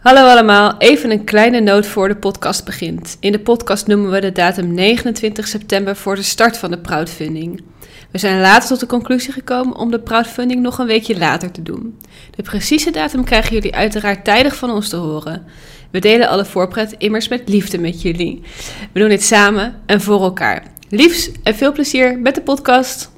Hallo allemaal, even een kleine noot voor de podcast begint. In de podcast noemen we de datum 29 september voor de start van de crowdfunding. We zijn later tot de conclusie gekomen om de crowdfunding nog een weekje later te doen. De precieze datum krijgen jullie uiteraard tijdig van ons te horen. We delen alle voorpret immers met liefde met jullie. We doen dit samen en voor elkaar. Liefs en veel plezier met de podcast.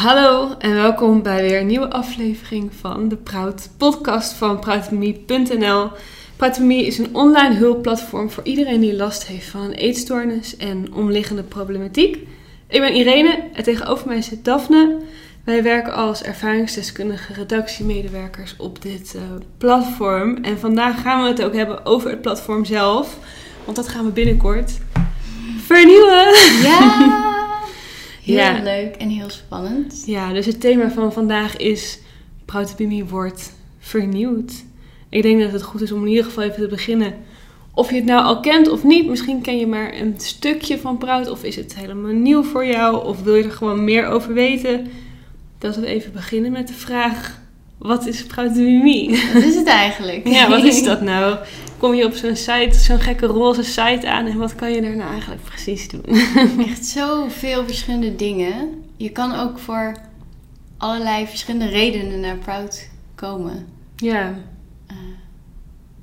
Hallo en welkom bij weer een nieuwe aflevering van de Proud podcast van proudme.nl. Proudme is een online hulpplatform voor iedereen die last heeft van een eetstoornis en omliggende problematiek. Ik ben Irene en tegenover mij zit Daphne. Wij werken als ervaringsdeskundige redactiemedewerkers op dit uh, platform. En vandaag gaan we het ook hebben over het platform zelf. Want dat gaan we binnenkort vernieuwen. Ja! Heel leuk en heel spannend. Ja, dus het thema van vandaag is Proutopimie wordt vernieuwd. Ik denk dat het goed is om in ieder geval even te beginnen. Of je het nou al kent of niet, misschien ken je maar een stukje van Prout. Of is het helemaal nieuw voor jou? Of wil je er gewoon meer over weten? Dat we even beginnen met de vraag: wat is Proutopimie? Wat is het eigenlijk? ja, wat is dat nou? kom je op zo'n site, zo'n gekke roze site aan en wat kan je daar nou eigenlijk precies doen? Echt zoveel verschillende dingen. Je kan ook voor allerlei verschillende redenen naar Proud komen. Ja. Uh,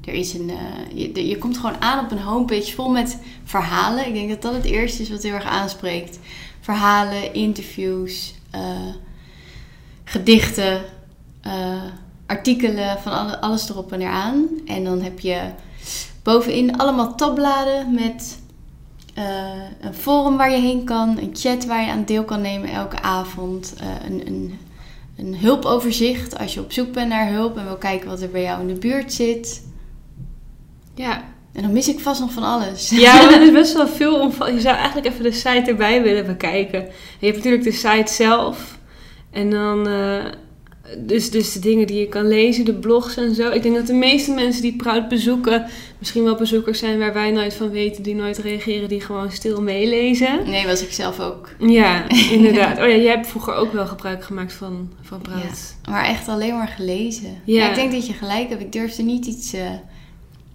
er is een, uh, je, je, komt gewoon aan op een homepage vol met verhalen. Ik denk dat dat het eerste is wat heel erg aanspreekt. Verhalen, interviews, uh, gedichten, artikelen, van alles erop en eraan. En dan heb je Bovenin allemaal tabbladen met uh, een forum waar je heen kan, een chat waar je aan deel kan nemen elke avond, uh, een, een, een, hulpoverzicht als je op zoek bent naar hulp en wil kijken wat er bij jou in de buurt zit. Ja. En dan mis ik vast nog van alles. Ja, er is best wel veel om. Je zou eigenlijk even de site erbij willen bekijken. je hebt natuurlijk de site zelf. En dan uh, dus, dus de dingen die je kan lezen, de blogs en zo. Ik denk dat de meeste mensen die Proud bezoeken, misschien wel bezoekers zijn waar wij nooit van weten, die nooit reageren, die gewoon stil meelezen. Nee, was ik zelf ook. Ja, inderdaad. Oh ja, jij hebt vroeger ook wel gebruik gemaakt van, van Proud. Ja, maar echt alleen maar gelezen. Ja. ik denk dat je gelijk hebt. Ik durfde niet iets uh,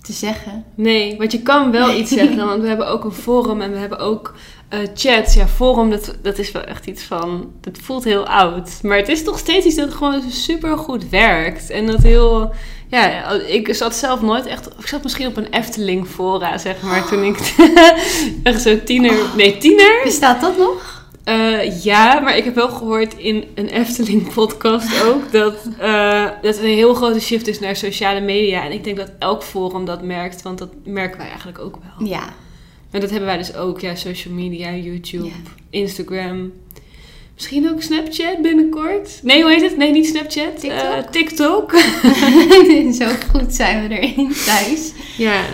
te zeggen. Nee, want je kan wel iets zeggen, want we hebben ook een forum en we hebben ook uh, chats, ja, forum, dat, dat is wel echt iets van. Dat voelt heel oud. Maar het is toch steeds iets dat gewoon super goed werkt. En dat heel. Ja, ik zat zelf nooit echt. Ik zat misschien op een Efteling fora, zeg maar. Toen ik echt zo tiener. Nee, tiener. Bestaat dat nog? Uh, ja, maar ik heb wel gehoord in een Efteling podcast ook dat, uh, dat een heel grote shift is naar sociale media. En ik denk dat elk forum dat merkt, want dat merken wij eigenlijk ook wel. Ja, en dat hebben wij dus ook, ja, social media, YouTube, Instagram. Misschien ook Snapchat binnenkort. Nee, hoe heet het? Nee, niet Snapchat. TikTok. Uh, TikTok. Zo goed zijn we erin thuis. Ja,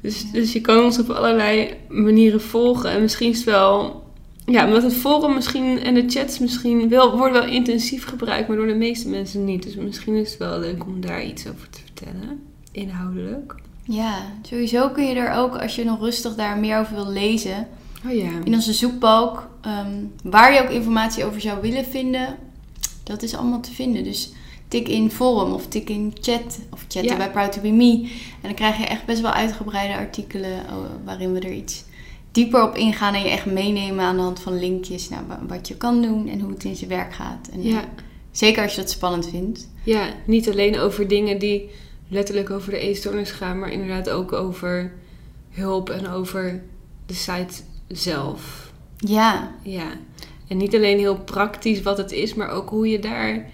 dus, dus je kan ons op allerlei manieren volgen. En misschien is het wel... Ja, omdat het forum misschien en de chats misschien wel, worden wel intensief gebruikt, maar door de meeste mensen niet. Dus misschien is het wel leuk om daar iets over te vertellen, inhoudelijk. Ja, sowieso kun je er ook, als je nog rustig daar meer over wil lezen, oh ja. in onze zoekbalk, ehm, waar je ook informatie over zou willen vinden, dat is allemaal te vinden. Dus tik in forum of tik in chat of chatten bij Proud to Be Me. En dan krijg je echt best wel uitgebreide artikelen oh, waarin we er iets dieper op ingaan en je echt meenemen aan de hand van linkjes naar nou, wat je kan doen en hoe het in zijn werk gaat. En ja. Zeker als je dat spannend vindt. Ja, niet alleen over dingen die letterlijk over de eetstoornis gaan, maar inderdaad ook over hulp en over de site zelf. Ja. Ja. En niet alleen heel praktisch wat het is, maar ook hoe je daar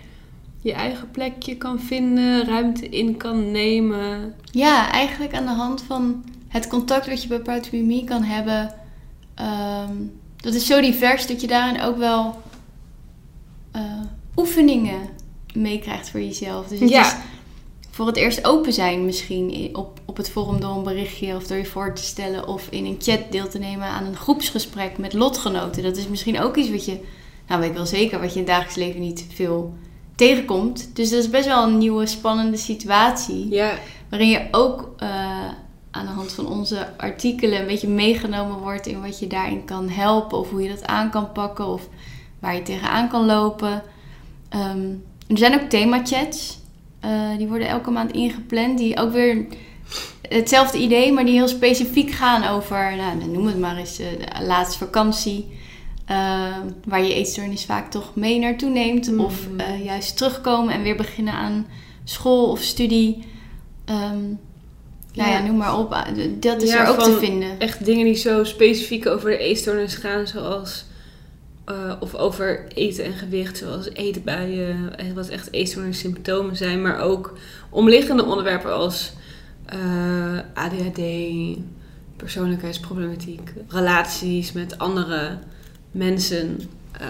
je eigen plekje kan vinden, ruimte in kan nemen. Ja, eigenlijk aan de hand van het contact wat je bij Me kan hebben. Ehm, dat is zo divers dat je daarin ook wel uh, oefeningen meekrijgt voor jezelf. Dus het ja. is voor het eerst open zijn misschien op, op het forum door een berichtje of door je voor te stellen of in een chat deel te nemen aan een groepsgesprek met lotgenoten. Dat is misschien ook iets wat je, nou weet ik wel zeker, wat je in het dagelijks leven niet veel tegenkomt. Dus dat is best wel een nieuwe spannende situatie. Ja. Waarin je ook uh, aan de hand van onze artikelen een beetje meegenomen wordt in wat je daarin kan helpen of hoe je dat aan kan pakken of waar je tegenaan kan lopen. Ehm, er zijn ook themachats. Uh, die worden elke maand ingepland. Die ook weer hetzelfde idee, maar die heel specifiek gaan over, nou, noem het maar eens, uh, de laatste vakantie. Uh, waar je eetstoornis vaak toch mee naartoe neemt. Mm. Of juist terugkomen en weer beginnen aan school of studie. Um, nou ja, noem maar op. Dat is Ja, er ook te vinden. Echt dingen die zo specifiek over de eetstoornis gaan, zoals... eh, of over eten en gewicht, zoals eetbuien, eh, wat echt eetstoornis symptomen zijn. Maar ook omliggende onderwerpen als eh, ADHD, persoonlijkheidsproblematiek, relaties met andere mensen. Eh,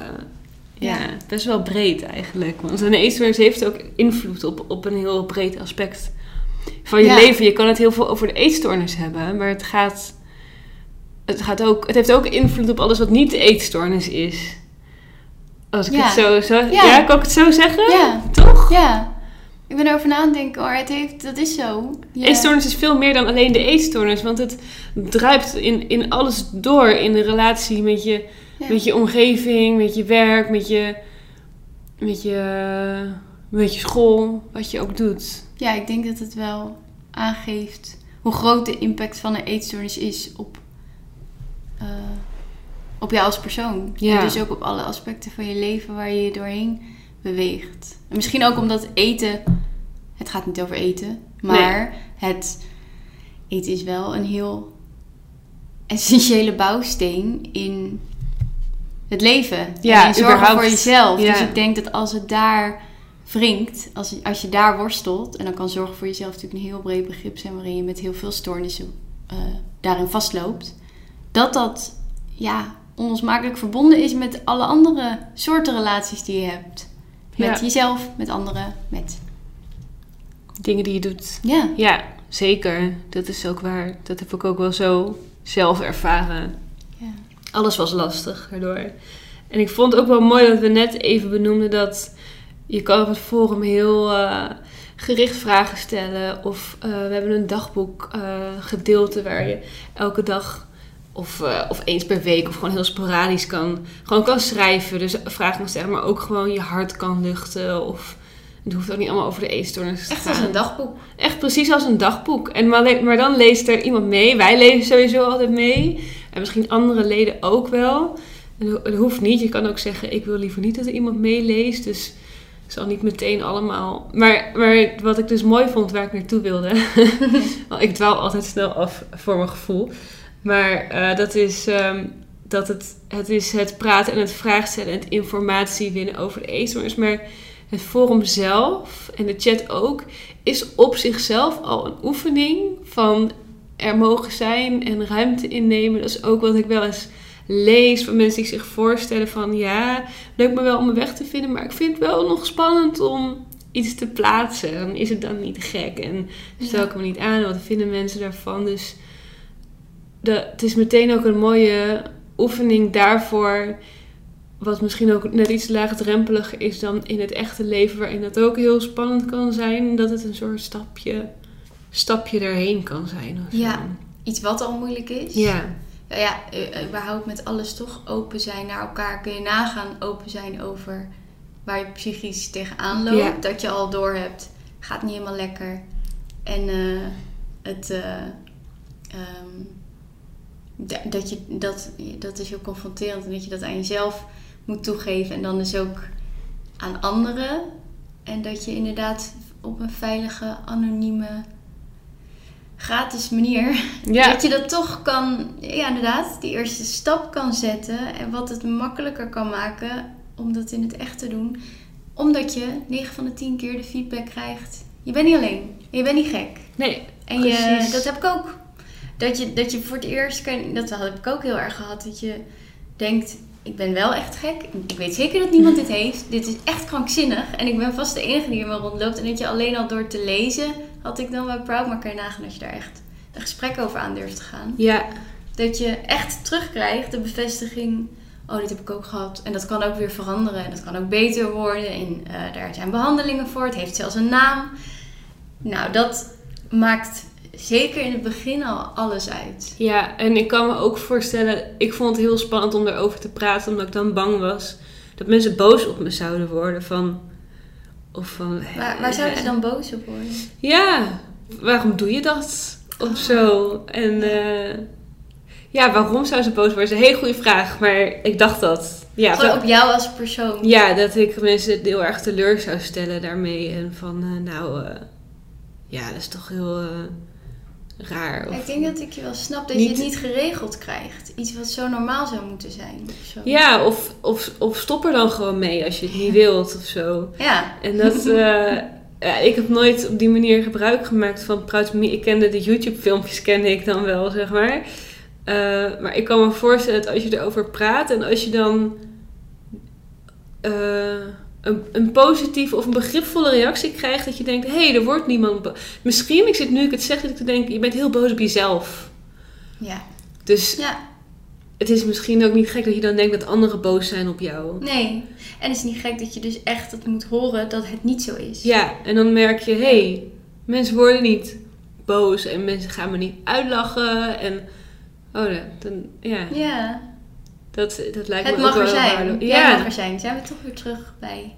ja. Ja. best wel breed eigenlijk. Want een eetstoornis heeft ook invloed op, op een heel breed aspect van je Ja. leven. Je kan het heel veel over de eetstoornis hebben, maar het gaat, het gaat ook, het heeft ook invloed op alles wat niet de eetstoornis is. Als ik Ja. het zo, zo ja. Ja. kan ik het zo zeggen? Ja. Toch? Ja. Ik ben erover na aan het denken, hoor. Het heeft, dat is zo. Ja. Eetstoornis is veel meer dan alleen de eetstoornis, want het druipt in, in alles door. In de relatie met je, met je omgeving, met je werk, met je, met je, met je school, wat je ook doet. Ja, ik denk dat het wel aangeeft hoe groot de impact van een eetstoornis is op, eh, op jou als persoon. Ja. En dus ook op alle aspecten van je leven waar je je doorheen beweegt. En misschien ook omdat eten, het gaat niet over eten, maar het eten is wel een heel essentiële bouwsteen in het leven. Ja, en zorgen überhaupt. voor jezelf. Ja. Dus ik denk dat als het daar wringt, als, je- als je daar worstelt, en dan kan zorgen voor jezelf natuurlijk een heel breed begrip zijn waarin je met heel veel stoornissen eh, daarin vastloopt, dat dat ja, onlosmakelijk verbonden is met alle andere soorten relaties die je hebt. Met Ja. jezelf, met anderen, met. Dingen die je doet. Ja, Ja, zeker. Dat is ook waar. Dat heb ik ook wel zo zelf ervaren. ja. Alles was lastig daardoor. En ik vond het ook wel mooi dat we net even benoemden dat je kan op het forum heel eh, gericht vragen stellen. Of eh, we hebben een dagboek eh, gedeelte waar je elke dag of, of eens per week of gewoon heel sporadisch kan, gewoon kan schrijven. Dus vragen kan stellen, maar ook gewoon je hart kan luchten. Of het hoeft ook niet allemaal over de eetstoornis te Echt gaan. als een dagboek. Echt precies als een dagboek. En maar, dan leest er iemand mee. Wij lezen sowieso altijd mee. En misschien andere leden ook wel. En dat hoeft niet. Je kan ook zeggen, ik wil liever niet dat er iemand meeleest. Dus het zal niet meteen allemaal... Maar, maar wat ik dus mooi vond, waar ik naartoe wilde... Want ik dwaal altijd snel af voor mijn gevoel. Maar eh, dat is... ehm, dat het, het is het praten en het vraagstellen en het informatie winnen over de eetstoornis. Maar het forum zelf en de chat ook is op zichzelf al een oefening van er mogen zijn en ruimte innemen. Dat is ook wat ik wel eens lees van mensen die zich voorstellen van ja, leuk me wel om mijn weg te vinden, maar ik vind het wel nog spannend om iets te plaatsen. Dan is het dan niet gek en stel Ja. ik me niet aan, wat vinden mensen daarvan? Dus de, het is meteen ook een mooie oefening daarvoor wat misschien ook net iets laagdrempeliger is dan in het echte leven, waarin dat ook heel spannend kan zijn, dat het een soort stapje, stapje erheen kan zijn. Of Ja. zo. Iets wat al moeilijk is. Ja. Ja, ja, eh, überhaupt met alles toch open zijn naar elkaar. Kun je nagaan open zijn over waar je psychisch tegenaan loopt. Ja. Dat je al door hebt, gaat niet helemaal lekker. En eh, het, eh, ehm, da- dat, je, dat, dat is heel confronterend. En dat je dat aan jezelf moet toegeven. En dan dus ook aan anderen. En dat je inderdaad op een veilige, anonieme, gratis manier Ja. dat je dat toch kan, ja inderdaad, die eerste stap kan zetten. En wat het makkelijker kan maken om dat in het echt te doen. Omdat je 9 van de 10 keer de feedback krijgt. Je bent niet alleen. Je bent niet gek. Nee, En je, dat heb ik ook. Dat je, dat je voor het eerst, kan, dat heb ik ook heel erg gehad. Dat je denkt, ik ben wel echt gek. Ik weet zeker dat niemand dit heeft. Dit is echt krankzinnig. En ik ben vast de enige die er maar rondloopt. En dat je alleen al door te lezen, had ik dan bij Proud. Maar kan je nagaan als je daar echt een gesprek over aan durft te gaan. ja, Dat je echt terugkrijgt de bevestiging. Oh, dit heb ik ook gehad. En dat kan ook weer veranderen. En dat kan ook beter worden. En eh, daar zijn behandelingen voor. Het heeft zelfs een naam. Nou, dat maakt zeker in het begin al alles uit. Ja, en ik kan me ook voorstellen, ik vond het heel spannend om erover te praten, omdat ik dan bang was dat mensen boos op me zouden worden. Van, of van, Waar, waar zouden ze dan boos op worden? Ja, waarom doe je dat? Of Oh. zo. En eh, ja, waarom zou ze boos worden? Dat is een hele goede vraag, maar ik dacht dat. Ja, Gewoon van- op jou als persoon. ja, dat ik mensen heel erg teleur zou stellen daarmee. En van, eh, nou, eh, ja, dat is toch heel eh, raar. Of, Ik denk dat ik je wel snap dat Niet- je het niet geregeld krijgt. Iets wat zo normaal zou moeten zijn. Of zo. Ja, of, of, of stop er dan gewoon mee als je het niet wilt of zo. Ja. En dat, eh, ja, ik heb nooit op die manier gebruik gemaakt van Proud. Ik kende de YouTube-filmpjes, kende ik dan wel, zeg maar. Eh, maar ik kan me voorstellen dat als je erover praat en als je dan eh, een, een positieve of een begripvolle reactie krijgt, dat je denkt: hé, hey, er wordt niemand. Misschien, ik zit nu ik het zeg, dat ik denk: je bent heel boos op jezelf. Ja. Dus Ja. het is misschien ook niet gek dat je dan denkt dat anderen boos zijn op jou. Nee. En het is niet gek dat je dus echt het moet horen dat het niet zo is. Ja, en dan merk je, hé, hey, mensen worden niet boos en mensen gaan me niet uitlachen. En, oh, dan, ja, Ja. Dat, dat lijkt Het me ook mag er wel zijn. Ja. Ja, mag er zijn. Zijn we toch weer terug bij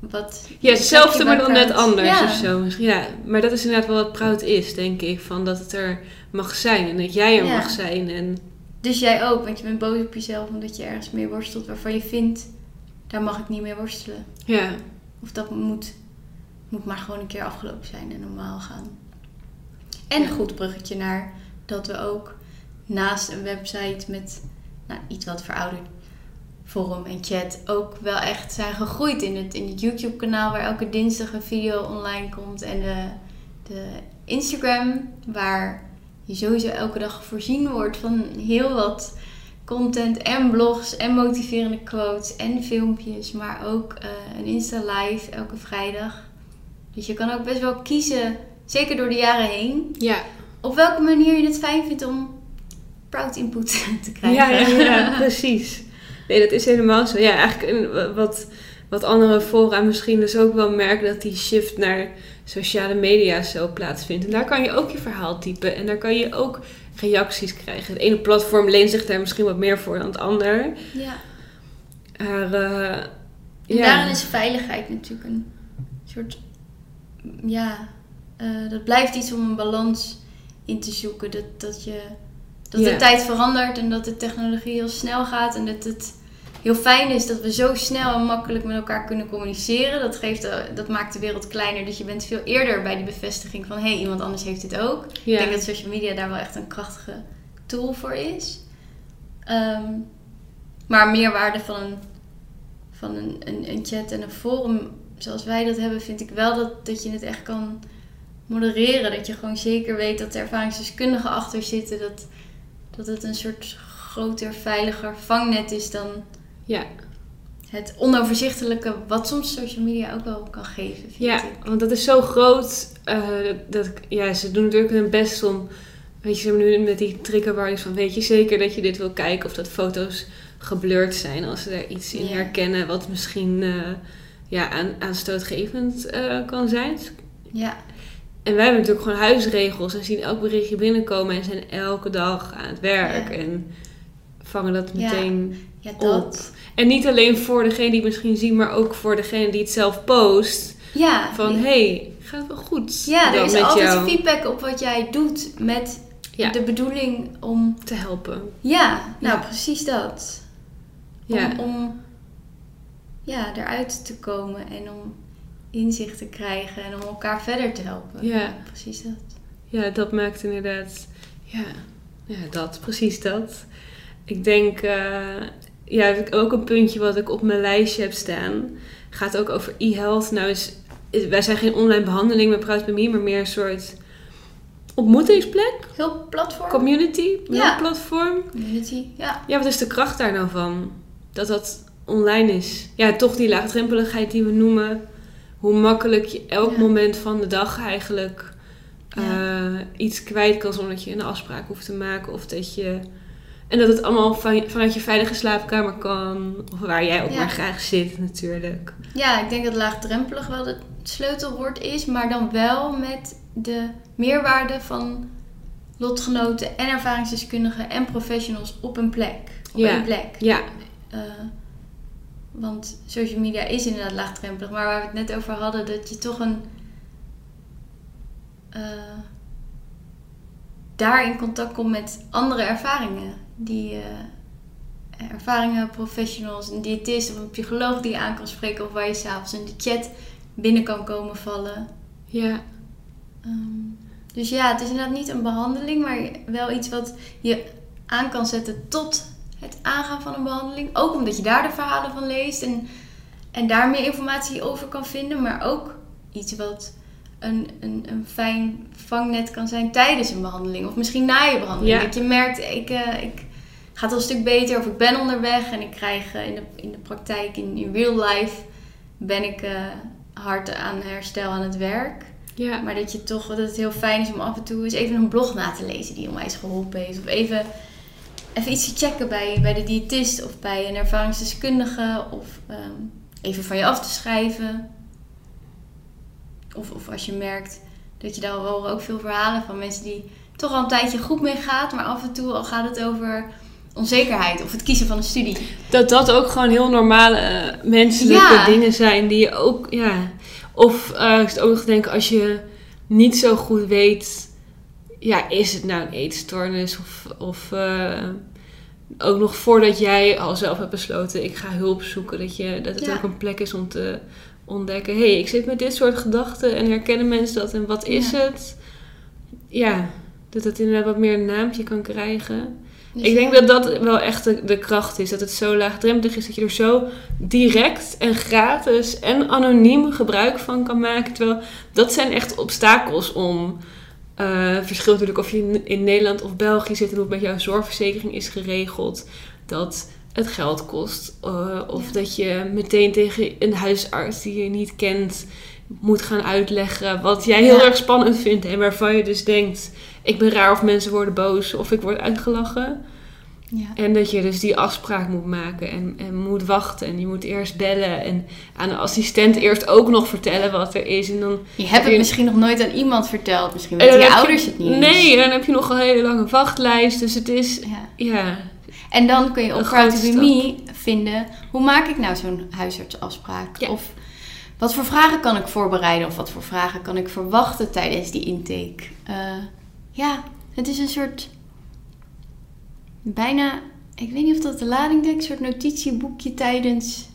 wat... ja hetzelfde, maar dan net anders Ja. of zo. Ja, maar dat is inderdaad wel wat proud is, denk ik. Van dat het er mag zijn en dat jij er Ja. mag zijn. En, Dus jij ook, want je bent boos op jezelf omdat je ergens mee worstelt waarvan je vindt, daar mag ik niet mee worstelen. ja, Of dat moet, moet maar gewoon een keer afgelopen zijn en normaal gaan. En een goed bruggetje naar dat we ook naast een website met nou, iets wat verouderd forum en chat ook wel echt zijn gegroeid in het, in het YouTube kanaal waar elke dinsdag een video online komt. En de, de Instagram waar je sowieso elke dag voorzien wordt van heel wat content en blogs en motiverende quotes en filmpjes, maar ook eh, een Insta live elke vrijdag. Dus je kan ook best wel kiezen, zeker door de jaren heen, ja. op welke manier je het fijn vindt om proud input te krijgen. Ja, ja, ja, precies. Nee, dat is helemaal zo. Ja, eigenlijk wat, wat andere fora misschien dus ook wel merken dat die shift naar sociale media zo plaatsvindt. En daar kan je ook je verhaal typen en daar kan je ook reacties krijgen. Het ene platform leent zich daar misschien wat meer voor dan het ander. Ja. Maar eh, En ja. daarin is veiligheid natuurlijk een soort. Ja, eh, dat blijft iets om een balans in te zoeken. Dat, dat, je, dat de tijd verandert en dat de technologie heel snel gaat. En dat het heel fijn is dat we zo snel en makkelijk met elkaar kunnen communiceren. Dat, geeft, de- dat maakt de wereld kleiner. Dus je bent veel eerder bij die bevestiging van hé, hey, iemand anders heeft dit ook. Ik denk dat social media daar wel echt een krachtige tool voor is. Ehm, maar meerwaarde van een, van een, een, een chat en een forum zoals wij dat hebben, vind ik wel dat, dat je het echt kan modereren. Dat je gewoon zeker weet dat er ervaringsdeskundigen achter zitten. Dat, dat het een soort groter, veiliger vangnet is dan ja. het onoverzichtelijke wat soms social media ook wel kan geven, vind Ja, ik. want dat is zo groot. eh, dat, ja, ze doen natuurlijk hun best om. Weet je, ze hebben nu met die trigger warnings van: weet je zeker dat je dit wil kijken of dat foto's geblurred zijn als ze daar iets in Ja. herkennen wat misschien eh, ja, aan, aanstootgevend eh, kan zijn. Ja, En wij hebben natuurlijk gewoon huisregels en zien elk berichtje binnenkomen en zijn elke dag aan het werk Ja. en vangen dat Ja. meteen ja op. dat. En niet alleen voor degene die het misschien zien, maar ook voor degene die het zelf post. Ja, Van hey, gaat het wel goed? Ja, er is altijd jou feedback op wat jij doet met Ja. de bedoeling om... te helpen. Ja, nou Ja. precies dat. Om, Ja, om ja, eruit te komen en om inzicht te krijgen en om elkaar verder te helpen. Ja. Precies dat. ja, dat maakt inderdaad. Ja, ja, dat, precies dat. Ik denk, eh, ja, ook een puntje wat ik op mijn lijstje heb staan. Gaat ook over e-health. Nou, is, is- wij zijn geen online behandeling met Proud by Me, maar meer een soort ontmoetingsplek, Heel platform. community, Ja. platform. Community, ja. Ja, wat is de kracht daar nou van? Dat dat online is. Ja, toch die laagdrempeligheid die we noemen. Hoe makkelijk je elk Ja. moment van de dag eigenlijk Ja. eh, iets kwijt kan zonder dat je een afspraak hoeft te maken. Of dat je. En dat het allemaal van, vanuit je veilige slaapkamer kan. Of waar jij ook Ja. maar graag zit, natuurlijk. Ja, ik denk dat laagdrempelig wel het sleutelwoord is, maar dan wel met de meerwaarde van lotgenoten en ervaringsdeskundigen en professionals op een plek. Op Ja. één plek. Ja, Eh, want social media is inderdaad laagdrempelig, maar waar we het net over hadden, dat je toch een. eh, daar in contact komt met andere ervaringen. Die eh, ervaringen, professionals, een diëtist of een psycholoog die je aan kan spreken, of waar je s'avonds in de chat binnen kan komen vallen. ja, Ehm, dus ja, het is inderdaad niet een behandeling, maar wel iets wat je aan kan zetten tot het aangaan van een behandeling. Ook omdat je daar de verhalen van leest en, en daar meer informatie over kan vinden, maar ook iets wat een, een, een fijn vangnet kan zijn tijdens een behandeling. Of misschien na je behandeling. Ja. Dat je merkt, ik, eh, ik ga het al een stuk beter of ik ben onderweg en ik krijg eh, in, de, in de praktijk, in, in real life, ben ik eh, hard aan herstel aan het werk. ja. Maar dat je toch dat het heel fijn is om af en toe eens even een blog na te lezen die onwijs geholpen heeft. Of even, even iets te checken bij, bij de diëtist of bij een ervaringsdeskundige. Of ehm, even van je af te schrijven. Of, of als je merkt dat je daar horen ook veel verhalen van mensen die toch al een tijdje goed mee gaat. Maar af en toe al gaat het over onzekerheid of het kiezen van een studie. Dat dat ook gewoon heel normale eh, menselijke Ja. dingen zijn die je ook, ja. Of eh ik zit ook nog te denken, als je niet zo goed weet, ja, is het nou een eetstoornis? Of, of eh, ook nog voordat jij al zelf hebt besloten, ik ga hulp zoeken, dat, je, dat het Ja. ook een plek is om te ontdekken, hé, hey, ik zit met dit soort gedachten en herkennen mensen dat en wat is Ja. het? Ja, dat het inderdaad wat meer een naampje kan krijgen. Dus Ik denk ja. dat dat wel echt de, de kracht is. Dat het zo laagdrempelig is dat je er zo direct en gratis en anoniem gebruik van kan maken. Terwijl dat zijn echt obstakels om. Eh verschil natuurlijk of je in, Nederland of België zit en hoe het met jouw zorgverzekering is geregeld. Dat het geld kost. eh, of Ja. dat je meteen tegen een huisarts die je niet kent moet gaan uitleggen wat jij heel Ja. erg spannend vindt. En waarvan je dus denkt, ik ben raar of mensen worden boos of ik word uitgelachen. Ja. En dat je dus die afspraak moet maken en, en moet wachten. En je moet eerst bellen en aan de assistent eerst ook nog vertellen wat er is. En dan, Je hebt het je- misschien nog nooit aan iemand verteld. Misschien en weten je ouders het niet. Nee, en dan heb je nog een hele lange wachtlijst. Dus het is, Ja. ja, En dan kun je op Me vinden, hoe maak ik nou zo'n huisartsafspraak? Ja. Of wat voor vragen kan ik voorbereiden? Of wat voor vragen kan ik verwachten tijdens die intake? Eh, ja, het is een soort, bijna, ik weet niet of dat de lading dekt, een soort notitieboekje tijdens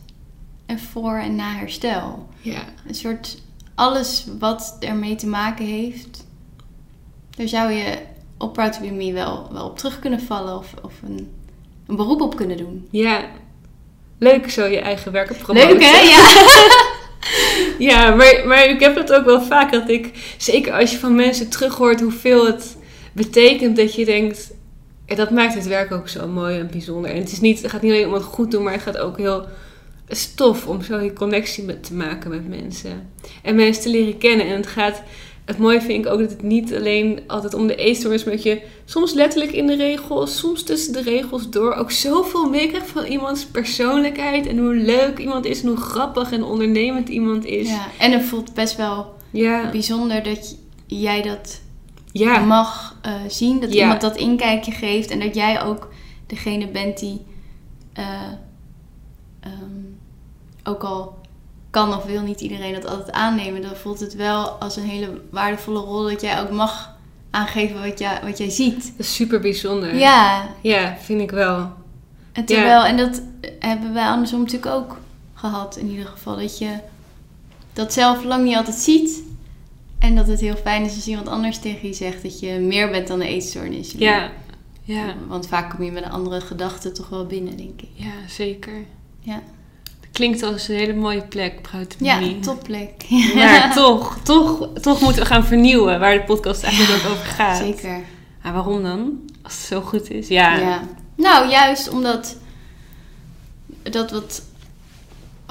en voor en na herstel. ja, Een soort alles wat ermee te maken heeft. Daar zou je op Proud to Be Me wel, wel op terug kunnen vallen of, of een, een beroep op kunnen doen. ja. Leuk zo je eigen werk op promoten. Leuk hè? Ja. Ja, maar, maar ik heb het ook wel vaak dat ik, zeker als je van mensen terughoort hoeveel het betekent, dat je denkt, ja, dat maakt het werk ook zo mooi en bijzonder. En het, is niet, het gaat niet alleen om het goed doen, maar het gaat ook heel het is tof om zo die connectie met, te maken met mensen. En mensen te leren kennen. En het gaat, het mooie vind ik ook dat het niet alleen altijd om de eetstoornis, maar dat je soms letterlijk in de regels, soms tussen de regels door ook zoveel meekrijgt van iemands persoonlijkheid en hoe leuk iemand is en hoe grappig en ondernemend iemand is. ja. En het voelt best wel Ja, bijzonder dat jij dat ja, mag eh, zien. Dat Ja. iemand dat inkijkje geeft. En dat jij ook degene bent die eh, ehm, ook al kan of wil niet iedereen dat altijd aannemen. Dan voelt het wel als een hele waardevolle rol dat jij ook mag aangeven wat jij, wat jij ziet. dat is super bijzonder. Ja, Ja, vind ik wel. en terwijl, en dat hebben wij andersom natuurlijk ook gehad in ieder geval. Dat je dat zelf lang niet altijd ziet. En dat het heel fijn is als iemand anders tegen je zegt dat je meer bent dan een eetstoornis. Ja, ja, Want vaak kom je met een andere gedachte toch wel binnen, denk ik. ja zeker. Ja, Klinkt als een hele mooie plek, Bruidemie. ja topplek. Maar toch, toch, toch moeten we gaan vernieuwen waar de podcast eigenlijk ook over gaat. Zeker. Maar waarom dan? Als het zo goed is. Ja. Ja. Nou, juist omdat dat wat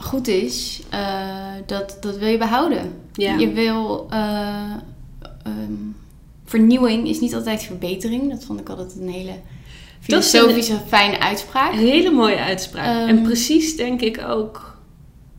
goed is, eh, dat, dat wil je behouden. Ja. Je wil... eh, ehm, vernieuwing is niet altijd verbetering. Dat vond ik altijd een hele filosofische, fijne uitspraak. Een hele mooie uitspraak. Ehm. en precies denk ik ook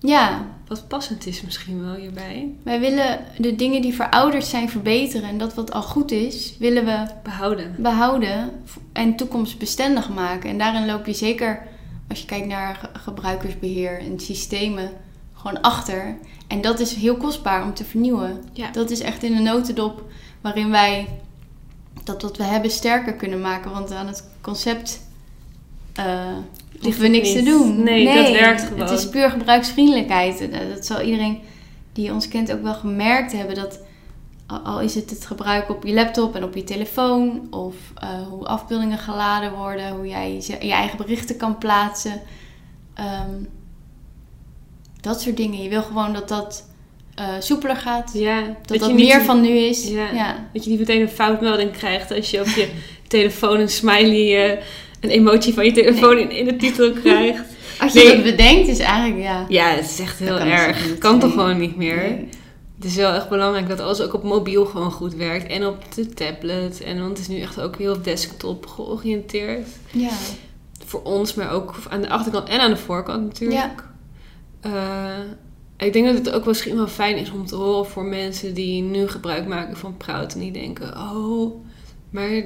Ja, wat passend is misschien wel hierbij. wij willen de dingen die verouderd zijn verbeteren. En dat wat al goed is, willen we Behouden. behouden en toekomstbestendig maken. En daarin loop je zeker, als je kijkt naar ge- gebruikersbeheer en systemen, gewoon achter. En dat is heel kostbaar om te vernieuwen. Ja. Dat is echt in een notendop waarin wij dat wat we hebben sterker kunnen maken. Want aan het concept eh Ligt hoeven we niks te doen. Nee, dat werkt gewoon. Het is puur gebruiksvriendelijkheid. En, eh, Dat zal iedereen die ons kent ook wel gemerkt hebben. Dat al- is het het gebruiken op je laptop en op je telefoon. Of eh, hoe afbeeldingen geladen worden. Hoe jij je je eigen berichten kan plaatsen. Ehm, dat soort dingen. Je wil gewoon dat dat eh, soepeler gaat. Ja, Dat dat meer van nu is. Ja. ja. Dat je niet meteen een foutmelding krijgt als je op je telefoon een smiley, eh, een emoji van je telefoon in, in de titel krijgt. Als je Nee. dat bedenkt is eigenlijk ja. Ja, het is echt heel Dat kan dus erg. niet. Kan toch gewoon niet meer. Nee. Het is wel echt belangrijk dat alles ook op mobiel gewoon goed werkt. En op de tablet. En want het is nu echt ook heel desktop georiënteerd. Ja. Voor ons, maar ook aan de achterkant en aan de voorkant natuurlijk. Ja. Eh, ik denk dat het ook misschien wel fijn is om te horen voor mensen die nu gebruik maken van Proud. En die denken, oh, maar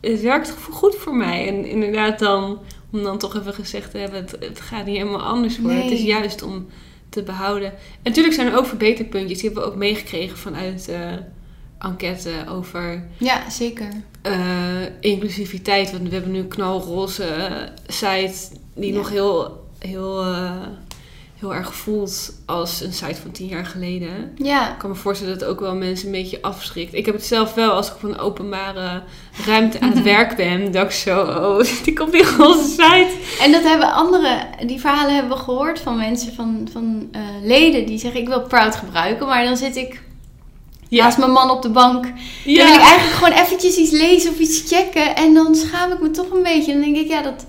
het werkt goed voor mij. En inderdaad dan, om dan toch even gezegd te hebben, het, het gaat niet helemaal anders. Nee. Het is juist om te behouden. En natuurlijk zijn er ook verbeterpuntjes. Die hebben we ook meegekregen vanuit de enquête over ja, zeker. eh, inclusiviteit. Want we hebben nu een knalroze eh, site die Ja. nog heel, heel, heel erg voelt als een site van tien jaar geleden. Ja. Ik kan me voorstellen dat het ook wel mensen een beetje afschrikt. Ik heb het zelf wel als ik op een openbare ruimte aan het werk ben. Dat ik zo, oh, die komt die roze site. En dat hebben andere, die verhalen hebben we gehoord van mensen, van, van eh, leden die zeggen ik wil Proud gebruiken, maar dan zit ik naast mijn man op de bank. Dan wil ik ja. eigenlijk gewoon eventjes iets lezen of iets checken en dan schaam ik me toch een beetje. Dan denk ik ja, dat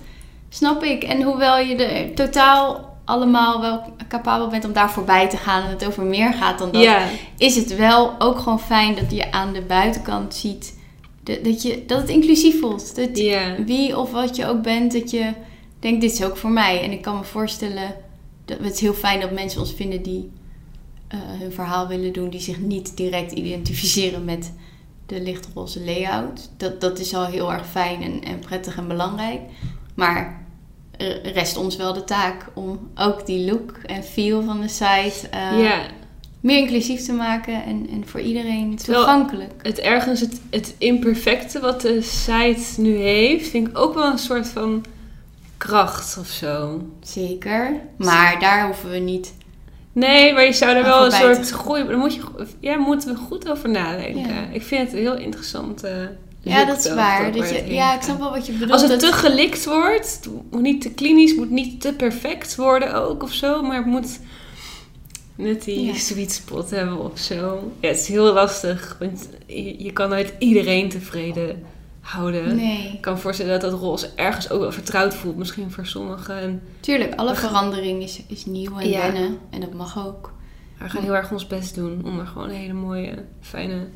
snap ik. En hoewel je er totaal allemaal wel capabel bent om daar voorbij te gaan en het over meer gaat dan dat, is het wel ook gewoon fijn dat je aan de buitenkant ziet dat, dat, je, dat het inclusief voelt. Dat wie of wat je ook bent, dat je denkt, dit is ook voor mij. En ik kan me voorstellen, dat het is heel fijn dat mensen ons vinden die eh, hun verhaal willen doen, die zich niet direct identificeren met de lichtroze layout. Dat, dat is al heel erg fijn en, en prettig en belangrijk. Maar rest ons wel de taak om ook die look en feel van de site eh, ja. meer inclusief te maken en, en voor iedereen Terwijl- toegankelijk. het ergens het, het imperfecte wat de site nu heeft, vind ik ook wel een soort van kracht of zo. Zeker. Maar daar hoeven we niet Nee, maar je zou er wel een soort groei. Daar moet je, ja, moeten we goed over nadenken. Ja. Ik vind het een heel interessant. eh, Ja, dat is waar. Dat je, ja, ik snap wel wat je bedoelt. Als het te gelikt wordt, het moet niet te klinisch, moet niet te perfect worden ook of zo, maar het moet net die Ja. sweet spot hebben of zo. Ja, het is heel lastig, want je, je kan nooit iedereen tevreden houden. Nee, Ik kan me voorstellen dat dat roze ergens ook wel vertrouwd voelt, misschien voor sommigen. En tuurlijk. Alle verandering is, is nieuw en Ja. wennen. En dat mag ook. we gaan heel erg ons best doen om er gewoon een hele mooie, fijne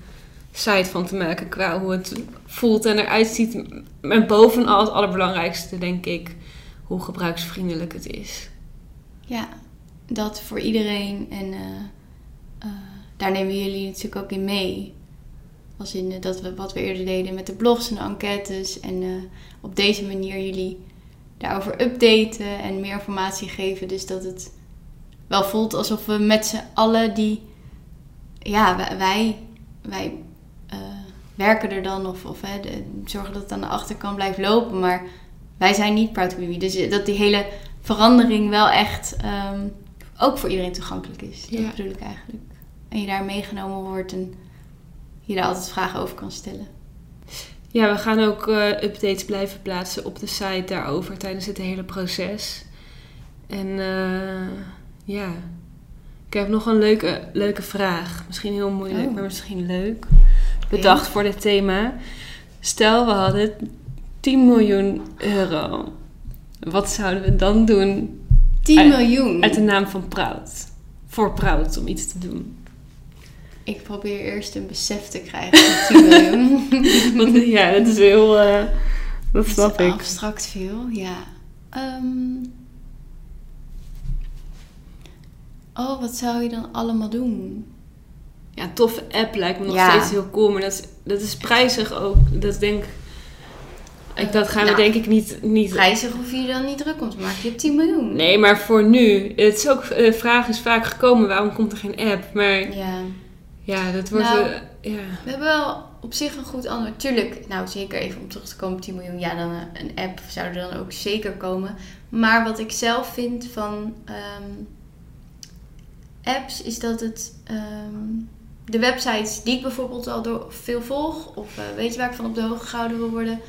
site van te maken qua hoe het voelt en eruit ziet. En bovenal het allerbelangrijkste, denk ik, hoe gebruiksvriendelijk het is. Ja, dat voor iedereen. En eh, eh, daar nemen jullie natuurlijk ook in mee. Als in eh, dat we wat we eerder deden met de blogs en de enquêtes. En op deze manier jullie daarover updaten en meer informatie geven. Dus dat het wel voelt alsof we met z'n allen die... Ja, wij, wij, werken er dan of, of hè, de- zorgen dat het aan de achterkant blijft lopen. Maar wij zijn niet Proud to be Me. Dus dat die hele verandering wel echt ehm, ook voor iedereen toegankelijk is. Ja. Dat bedoel ik eigenlijk. En je daar meegenomen wordt en je daar altijd vragen over kan stellen. Ja, we gaan ook eh, updates blijven plaatsen op de site daarover tijdens het hele proces. En eh, ja, ik heb nog een leuke, leuke vraag. Misschien heel moeilijk, Oh. maar misschien leuk. Bedacht voor dit thema. Stel, we hadden 10 miljoen euro. Wat zouden we dan doen 10 Uit- miljoen. uit de naam van Proud? Voor Proud om iets te doen. Ik probeer eerst een besef te krijgen van 10 miljoen. Want ja, dat is heel. eh, dat snap Dat ik. Abstract veel, ja. Ehm, oh, wat zou je dan allemaal doen? Ja, toffe app lijkt me nog Ja. steeds heel cool. Maar dat is, dat is prijzig ook. Dat denk ik... Dat gaan we Nou, denk ik niet... niet Prijzig hoef je dan niet druk om te maken. Je hebt 10 miljoen. Nee, maar voor nu. Het is ook, de vraag is vaak gekomen, waarom komt er geen app? Maar Ja. ja, dat wordt... Nou, eh, ja. We hebben wel op zich een goed antwoord. Tuurlijk, nou zeker even om terug te komen op 10 miljoen. Ja, dan eh, een app zou er dan ook zeker komen. Maar wat ik zelf vind van ehm, apps is dat het... ehm, de websites die ik bijvoorbeeld al door veel volg... of eh, weet je waar ik van op de hoogte gehouden wil worden...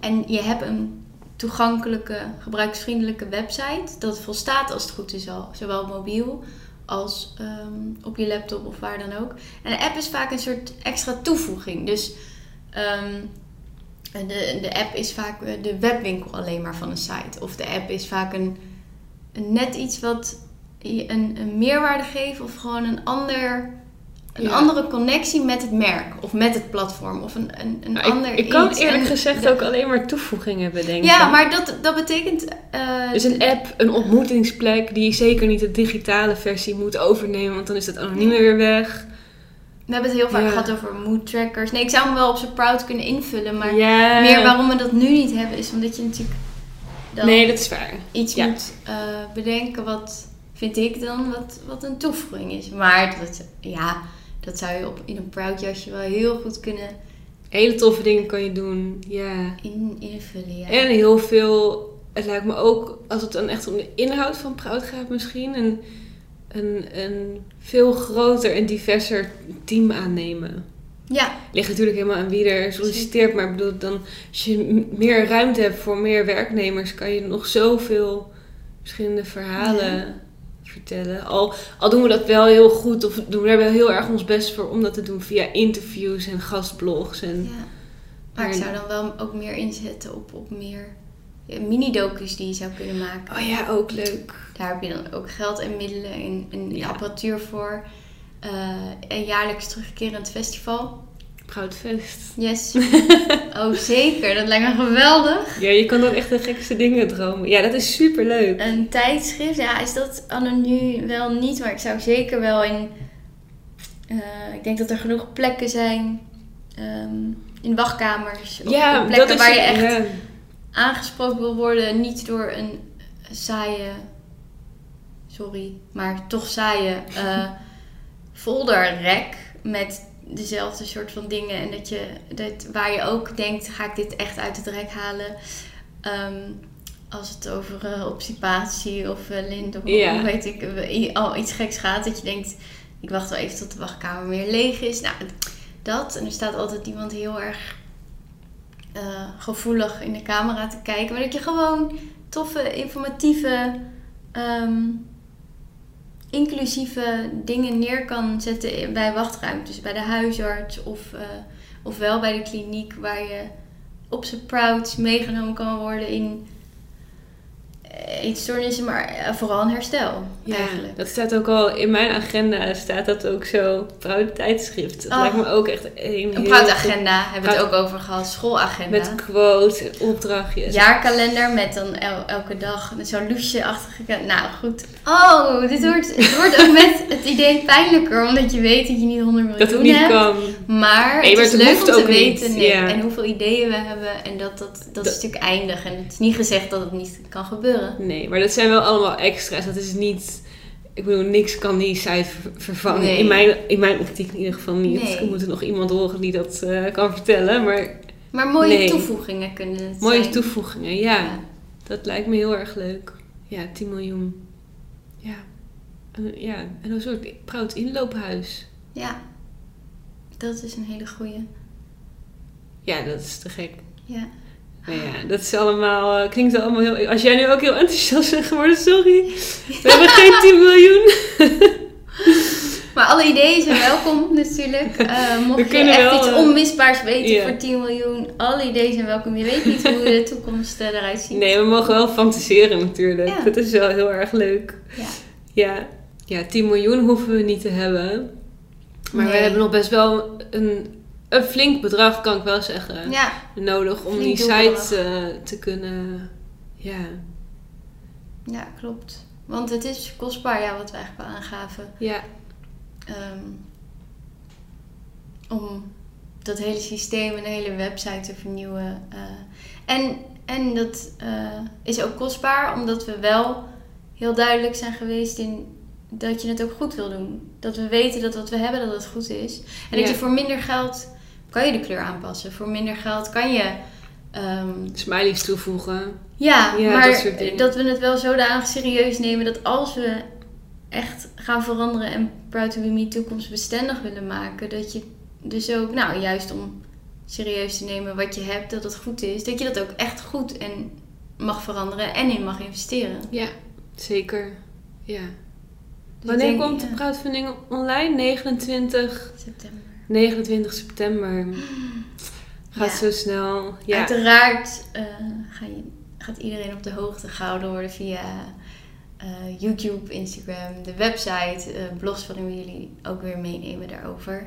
en je hebt een toegankelijke, gebruiksvriendelijke website... dat volstaat als het goed is al, zowel mobiel als ehm, op je laptop of waar dan ook. En een app is vaak een soort extra toevoeging. Dus ehm, de, de app is vaak eh, de webwinkel alleen maar van een site. Of de app is vaak een, een net iets wat een, een meerwaarde geeft of gewoon een ander... Een Ja. andere connectie met het merk of met het platform of een, een, een Nou, ander ik, ik kan iets. eerlijk En gezegd de- ook alleen maar toevoegingen bedenken. Ja, maar dat, dat betekent... eh, Dus een app, een ontmoetingsplek die zeker niet de digitale versie moet overnemen, want dan is dat anonieme weer weg. We hebben het heel vaak Ja. gehad over mood trackers. Nee, ik zou hem wel op zijn proud kunnen invullen, maar meer waarom we dat nu niet hebben is omdat je natuurlijk dan Nee, dat is waar. iets ja. moet eh, bedenken wat vind ik dan wat, wat een toevoeging is. Maar dat, ja, dat zou je op, in een proud jasje wel heel goed kunnen Hele toffe dingen kan je doen. Ja. in, invullen. Ja. En heel veel, het lijkt me ook, als het dan echt om de inhoud van Proud gaat misschien, een, een, een veel groter en diverser team aannemen. ja, Ligt natuurlijk helemaal aan wie er solliciteert, maar ik bedoel, dan, als je meer ruimte hebt voor meer werknemers, kan je nog zoveel verschillende verhalen vertellen. Al, al doen we dat wel heel goed, of doen we er wel heel erg ons best voor om dat te doen via interviews en gastblogs. En, ja. Maar ik zou dan wel ook meer inzetten op, op meer mini-docus die je zou kunnen maken. Oh ja, ook leuk. Daar heb je dan ook geld en middelen en, en Ja. apparatuur voor. Eh, een jaarlijks terugkerend festival. Proudfest. Yes. oh, zeker. Dat lijkt me geweldig. Ja, je kan dan echt de gekste dingen dromen. Ja, dat is super leuk. Een tijdschrift, ja, is dat nu wel niet. Maar ik zou zeker wel in... eh, ik denk dat er genoeg plekken zijn. ehm, in wachtkamers. Of Ja, op plekken dat is waar je echt ja. aangesproken wil worden. Niet door een saaie... Sorry, maar toch saaie eh folderrek met dezelfde soort van dingen. En dat je, dat, waar je ook denkt, ga ik dit echt uit het rek halen? Ehm, als het over obstipatie of uh, lint of Ja. weet ik, eh, al iets geks gaat. Dat je denkt, ik wacht wel even tot de wachtkamer weer leeg is. Nou, dat. En er staat altijd iemand heel erg gevoelig in de camera te kijken. Maar dat je gewoon toffe, informatieve, ehm, inclusieve dingen neer kan zetten bij wachtruimtes. Bij de huisarts of, eh, of wel bij de kliniek waar je op zijn proud meegenomen kan worden in eh, eetstoornissen, maar eh, vooral een herstel Ja, eigenlijk. dat staat ook al in mijn agenda, staat dat ook zo. Tijdschrift. Dat Oh. lijkt me ook echt een, Een heel proudagenda hebben we het ook over gehad. Schoolagenda. Met quotes, opdrachtjes. jaarkalender met dan el- elke dag zo'n loesje-achtige... Nou, goed. Oh, dit wordt, het wordt ook met het idee pijnlijker. Omdat je weet dat je niet 100 miljoen dat het niet hebt. kan. Maar het is het leuk om te ook weten niet, nee, ja. en hoeveel ideeën we hebben. En dat, dat, dat, is Dat- natuurlijk eindig. En het is niet gezegd dat het niet kan gebeuren. Nee, maar dat zijn wel allemaal extra's. Dat is niet... Ik bedoel, niks kan die site ver- vervangen. Nee. In, mijn, in mijn optiek in ieder geval niet. Nee. Er moet er nog iemand horen die dat eh, kan vertellen. Maar Maar mooie Nee. toevoegingen kunnen het mooie zijn. toevoegingen, ja. Ja. Dat lijkt me heel erg leuk. Ja, 10 miljoen. Ja. En, ja, en een soort proud inloophuis. Ja, dat is een hele goeie. Ja, dat is te gek. Ja. Nou ja, dat is allemaal, eh, klinkt allemaal heel... Als jij nu ook heel enthousiast bent geworden, sorry. We hebben geen 10 miljoen. Maar alle ideeën zijn welkom natuurlijk. Eh, mocht We je echt wel, iets eh, onmisbaars weten voor 10 miljoen, alle ideeën zijn welkom. Je weet niet hoe de toekomst eruit ziet. Nee, we mogen wel fantaseren natuurlijk. Ja. Dat is wel heel erg leuk. Ja. Ja, ja 10 miljoen hoeven we niet te hebben. Maar we hebben nog best wel een, een flink bedrag, kan ik wel zeggen, Ja, nodig om die site eh, te kunnen... Ja. ja, klopt. Want het is kostbaar, ja, wat we eigenlijk wel aangaven. Ja, Ehm, om dat hele systeem en de hele website te vernieuwen. eh. en, en dat eh, is ook kostbaar, omdat we wel heel duidelijk zijn geweest in dat je het ook goed wil doen. Dat we weten dat wat we hebben, dat het goed is. En Ja. dat je voor minder geld kan je de kleur aanpassen. Voor minder geld kan je... ehm, smileys toevoegen. ja, Ja, maar dat soort dingen. dat we het wel zodanig serieus nemen dat als we echt gaan veranderen en Proud to be Me toekomstbestendig willen maken, dat je dus ook, nou juist om serieus te nemen wat je hebt, dat het goed is, dat je dat ook echt goed en mag veranderen en in mag investeren. Ja, zeker. Ja. Dus Wanneer denk, komt de ja, crowdfunding online? 29, september? 29 september. Gaat Ja. zo snel. Ja. Uiteraard eh, ga je, gaat iedereen op de hoogte gehouden worden via eh, YouTube, Instagram, de website, eh, blogs waarin we jullie ook weer meenemen daarover.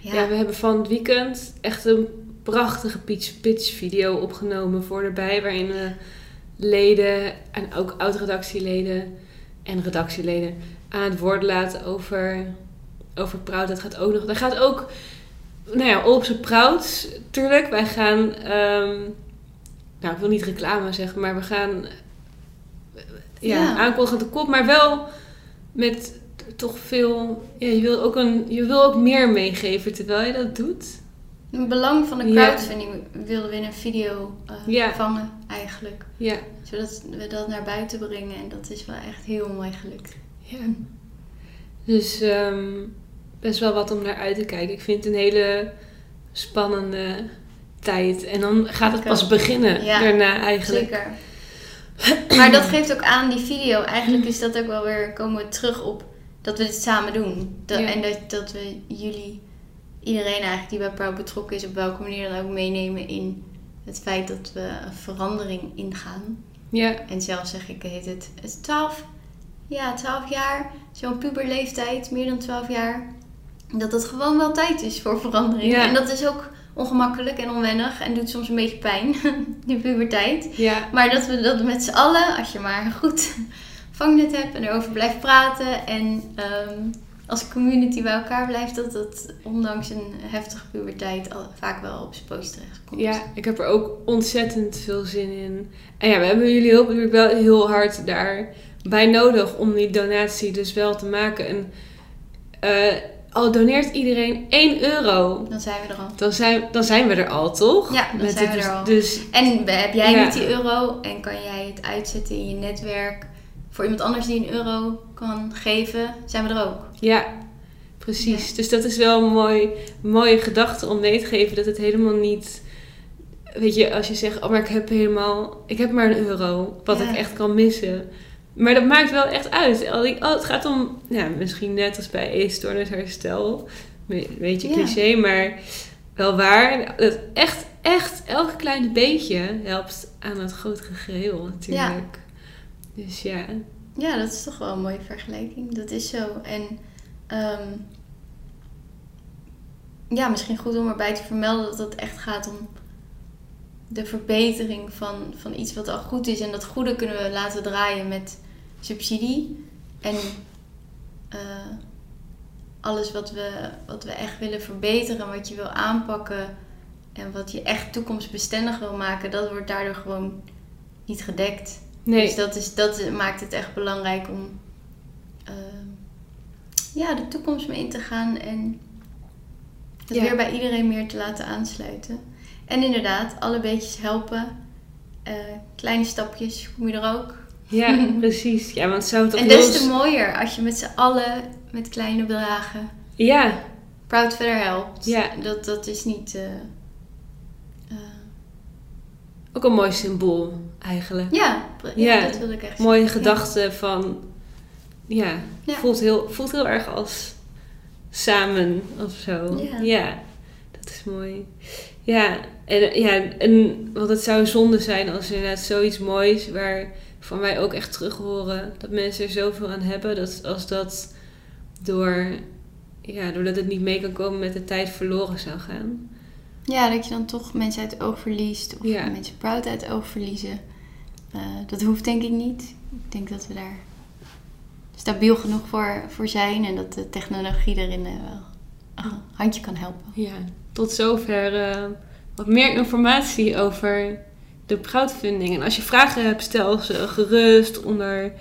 Ja, Ja, we hebben van het weekend echt een prachtige pitch, pitch video opgenomen voor erbij. Waarin we leden en ook oud-redactieleden en redactieleden aan het woord laten over, over Proud. Dat gaat ook nog. Dat gaat ook, nou ja, op zijn Proud, tuurlijk. Wij gaan, ehm, nou ik wil niet reclame zeggen, maar we gaan eh, ja, Ja. aankondigen de kop, maar wel met toch veel. Ja, je wil ook een, je wil ook meer meegeven terwijl je dat doet. het belang van de Ja. crowdfunding wilden we in een video Ja. vangen eigenlijk. Ja. Zodat we dat naar buiten brengen en dat is wel echt heel mooi gelukt. ja. Dus ehm, best wel wat om naar uit te kijken. Ik vind het een hele spannende tijd. En dan gaat het pas beginnen Ja, daarna eigenlijk. Zeker. maar dat geeft ook aan die video. Eigenlijk is dat ook wel weer, komen we terug op dat we dit samen doen. Dat, Ja. En dat, dat we jullie, iedereen eigenlijk die bij Proud betrokken is, op welke manier dan ook meenemen in het feit dat we een verandering ingaan. Ja, En zelf zeg ik, heet het, het is 12, ja, 12 jaar, zo'n puberleeftijd, meer dan 12 jaar. Dat het gewoon wel tijd is voor verandering. Ja. En dat is ook ongemakkelijk en onwennig en doet soms een beetje pijn, die puberteit. ja, Maar dat we dat met z'n allen, als je maar een goed vangnet hebt en erover blijft praten en ehm, als community bij elkaar blijft, dat dat ondanks een heftige puberteit al, vaak wel op zijn post terecht komt. ja, ik heb er ook ontzettend veel zin in. En ja, we hebben jullie hulp natuurlijk wel heel hard daarbij nodig om die donatie dus wel te maken. En eh, al doneert iedereen 1 euro, Dan zijn we er al. dan zijn, dan zijn we er al, toch? Ja, dan zijn we er al. Dus En heb jij Ja. niet die euro en kan jij het uitzetten in je netwerk voor iemand anders die een euro kan geven, zijn we er ook. Ja, precies. Dus dat is wel een mooi, mooie gedachte om mee te geven. Dat het helemaal niet... Weet je, als je zegt, oh maar ik heb helemaal... Ik heb maar een euro, wat Ja. ik echt kan missen. Maar dat maakt wel echt uit. Al die- Oh, het gaat om, ja, misschien net als bij eetstoornisherstel. Een beetje Ja. cliché, maar wel waar. Dat echt, echt elk kleine beetje helpt aan het grotere geheel natuurlijk. Dus ja, Ja, dat is toch wel een mooie vergelijking. Dat is zo. En ehm, ja, misschien goed om erbij te vermelden dat het echt gaat om de verbetering van, van iets wat al goed is. En dat goede kunnen we laten draaien met subsidie. En eh, alles wat we, wat we echt willen verbeteren, wat je wil aanpakken en wat je echt toekomstbestendig wil maken, dat wordt daardoor gewoon niet gedekt. nee. Dus dat, is, dat maakt het echt belangrijk om ehm, ja, de toekomst mee in te gaan en het Ja. weer bij iedereen meer te laten aansluiten. En inderdaad, alle beetjes helpen. Eh, kleine stapjes kom je er ook. Ja, precies. Ja, want zou toch En des te mooier als je met z'n allen met kleine bedragen Ja, Proud verder helpt. Ja. Dat, dat is niet... eh, eh, ook een mooi symbool eigenlijk. ja, ja, Ja. dat wilde ik echt Mooie zeggen. gedachte van... Ja, Ja. Voelt, heel, voelt heel erg als samen of zo. Ja. dat is mooi. Ja, en, ja, en want het zou zonde zijn als er inderdaad zoiets moois... waar van wij ook echt terug horen dat mensen er zoveel aan hebben... dat als dat door... Ja, doordat het niet mee kan komen met de tijd verloren zou gaan. Ja, dat je dan toch mensen uit het oog verliest. Of Ja. mensen proud uit het oog verliezen. eh, dat hoeft denk ik niet. Ik denk dat we daar stabiel genoeg voor, voor zijn en dat de technologie erin eh, wel een handje kan helpen. Ja, tot zover eh, wat meer informatie over de crowdfunding. En als je vragen hebt, stel ze gerust onder,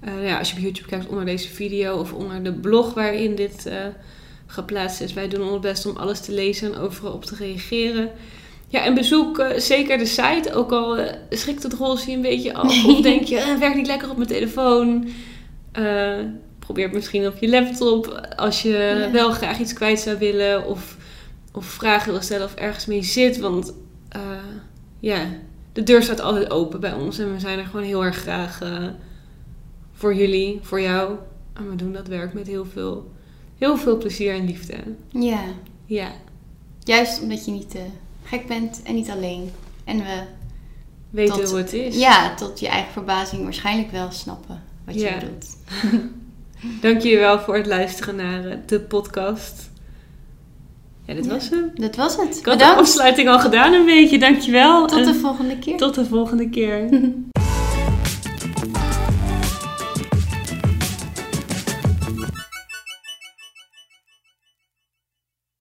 eh, ja, als je op YouTube kijkt, onder deze video of onder de blog waarin dit eh, geplaatst is. Wij doen ons best om alles te lezen en overal op te reageren. Ja, en bezoek eh, zeker de site. Ook al schrikt het roze een beetje af. Of denk je, het werkt niet lekker op mijn telefoon. Probeer het misschien op je laptop. Als je wel graag iets kwijt zou willen. Of, of vragen wil stellen of ergens mee zit. Want ja, de deur staat altijd open bij ons. En we zijn er gewoon heel erg graag eh, voor jullie, voor jou. En we doen dat werk met heel veel, heel veel plezier en liefde. Ja, Ja, juist omdat je niet te gek bent en niet alleen. En we weten Tot- hoe het is. ja, tot je eigen verbazing waarschijnlijk wel snappen wat je Ja. bedoelt. Dank jullie wel voor het luisteren naar eh, de podcast. Ja, dit Ja. was hem. Dat was het. Ik had de afsluiting al gedaan een beetje. Dankjewel. Tot de En volgende keer. tot de volgende keer.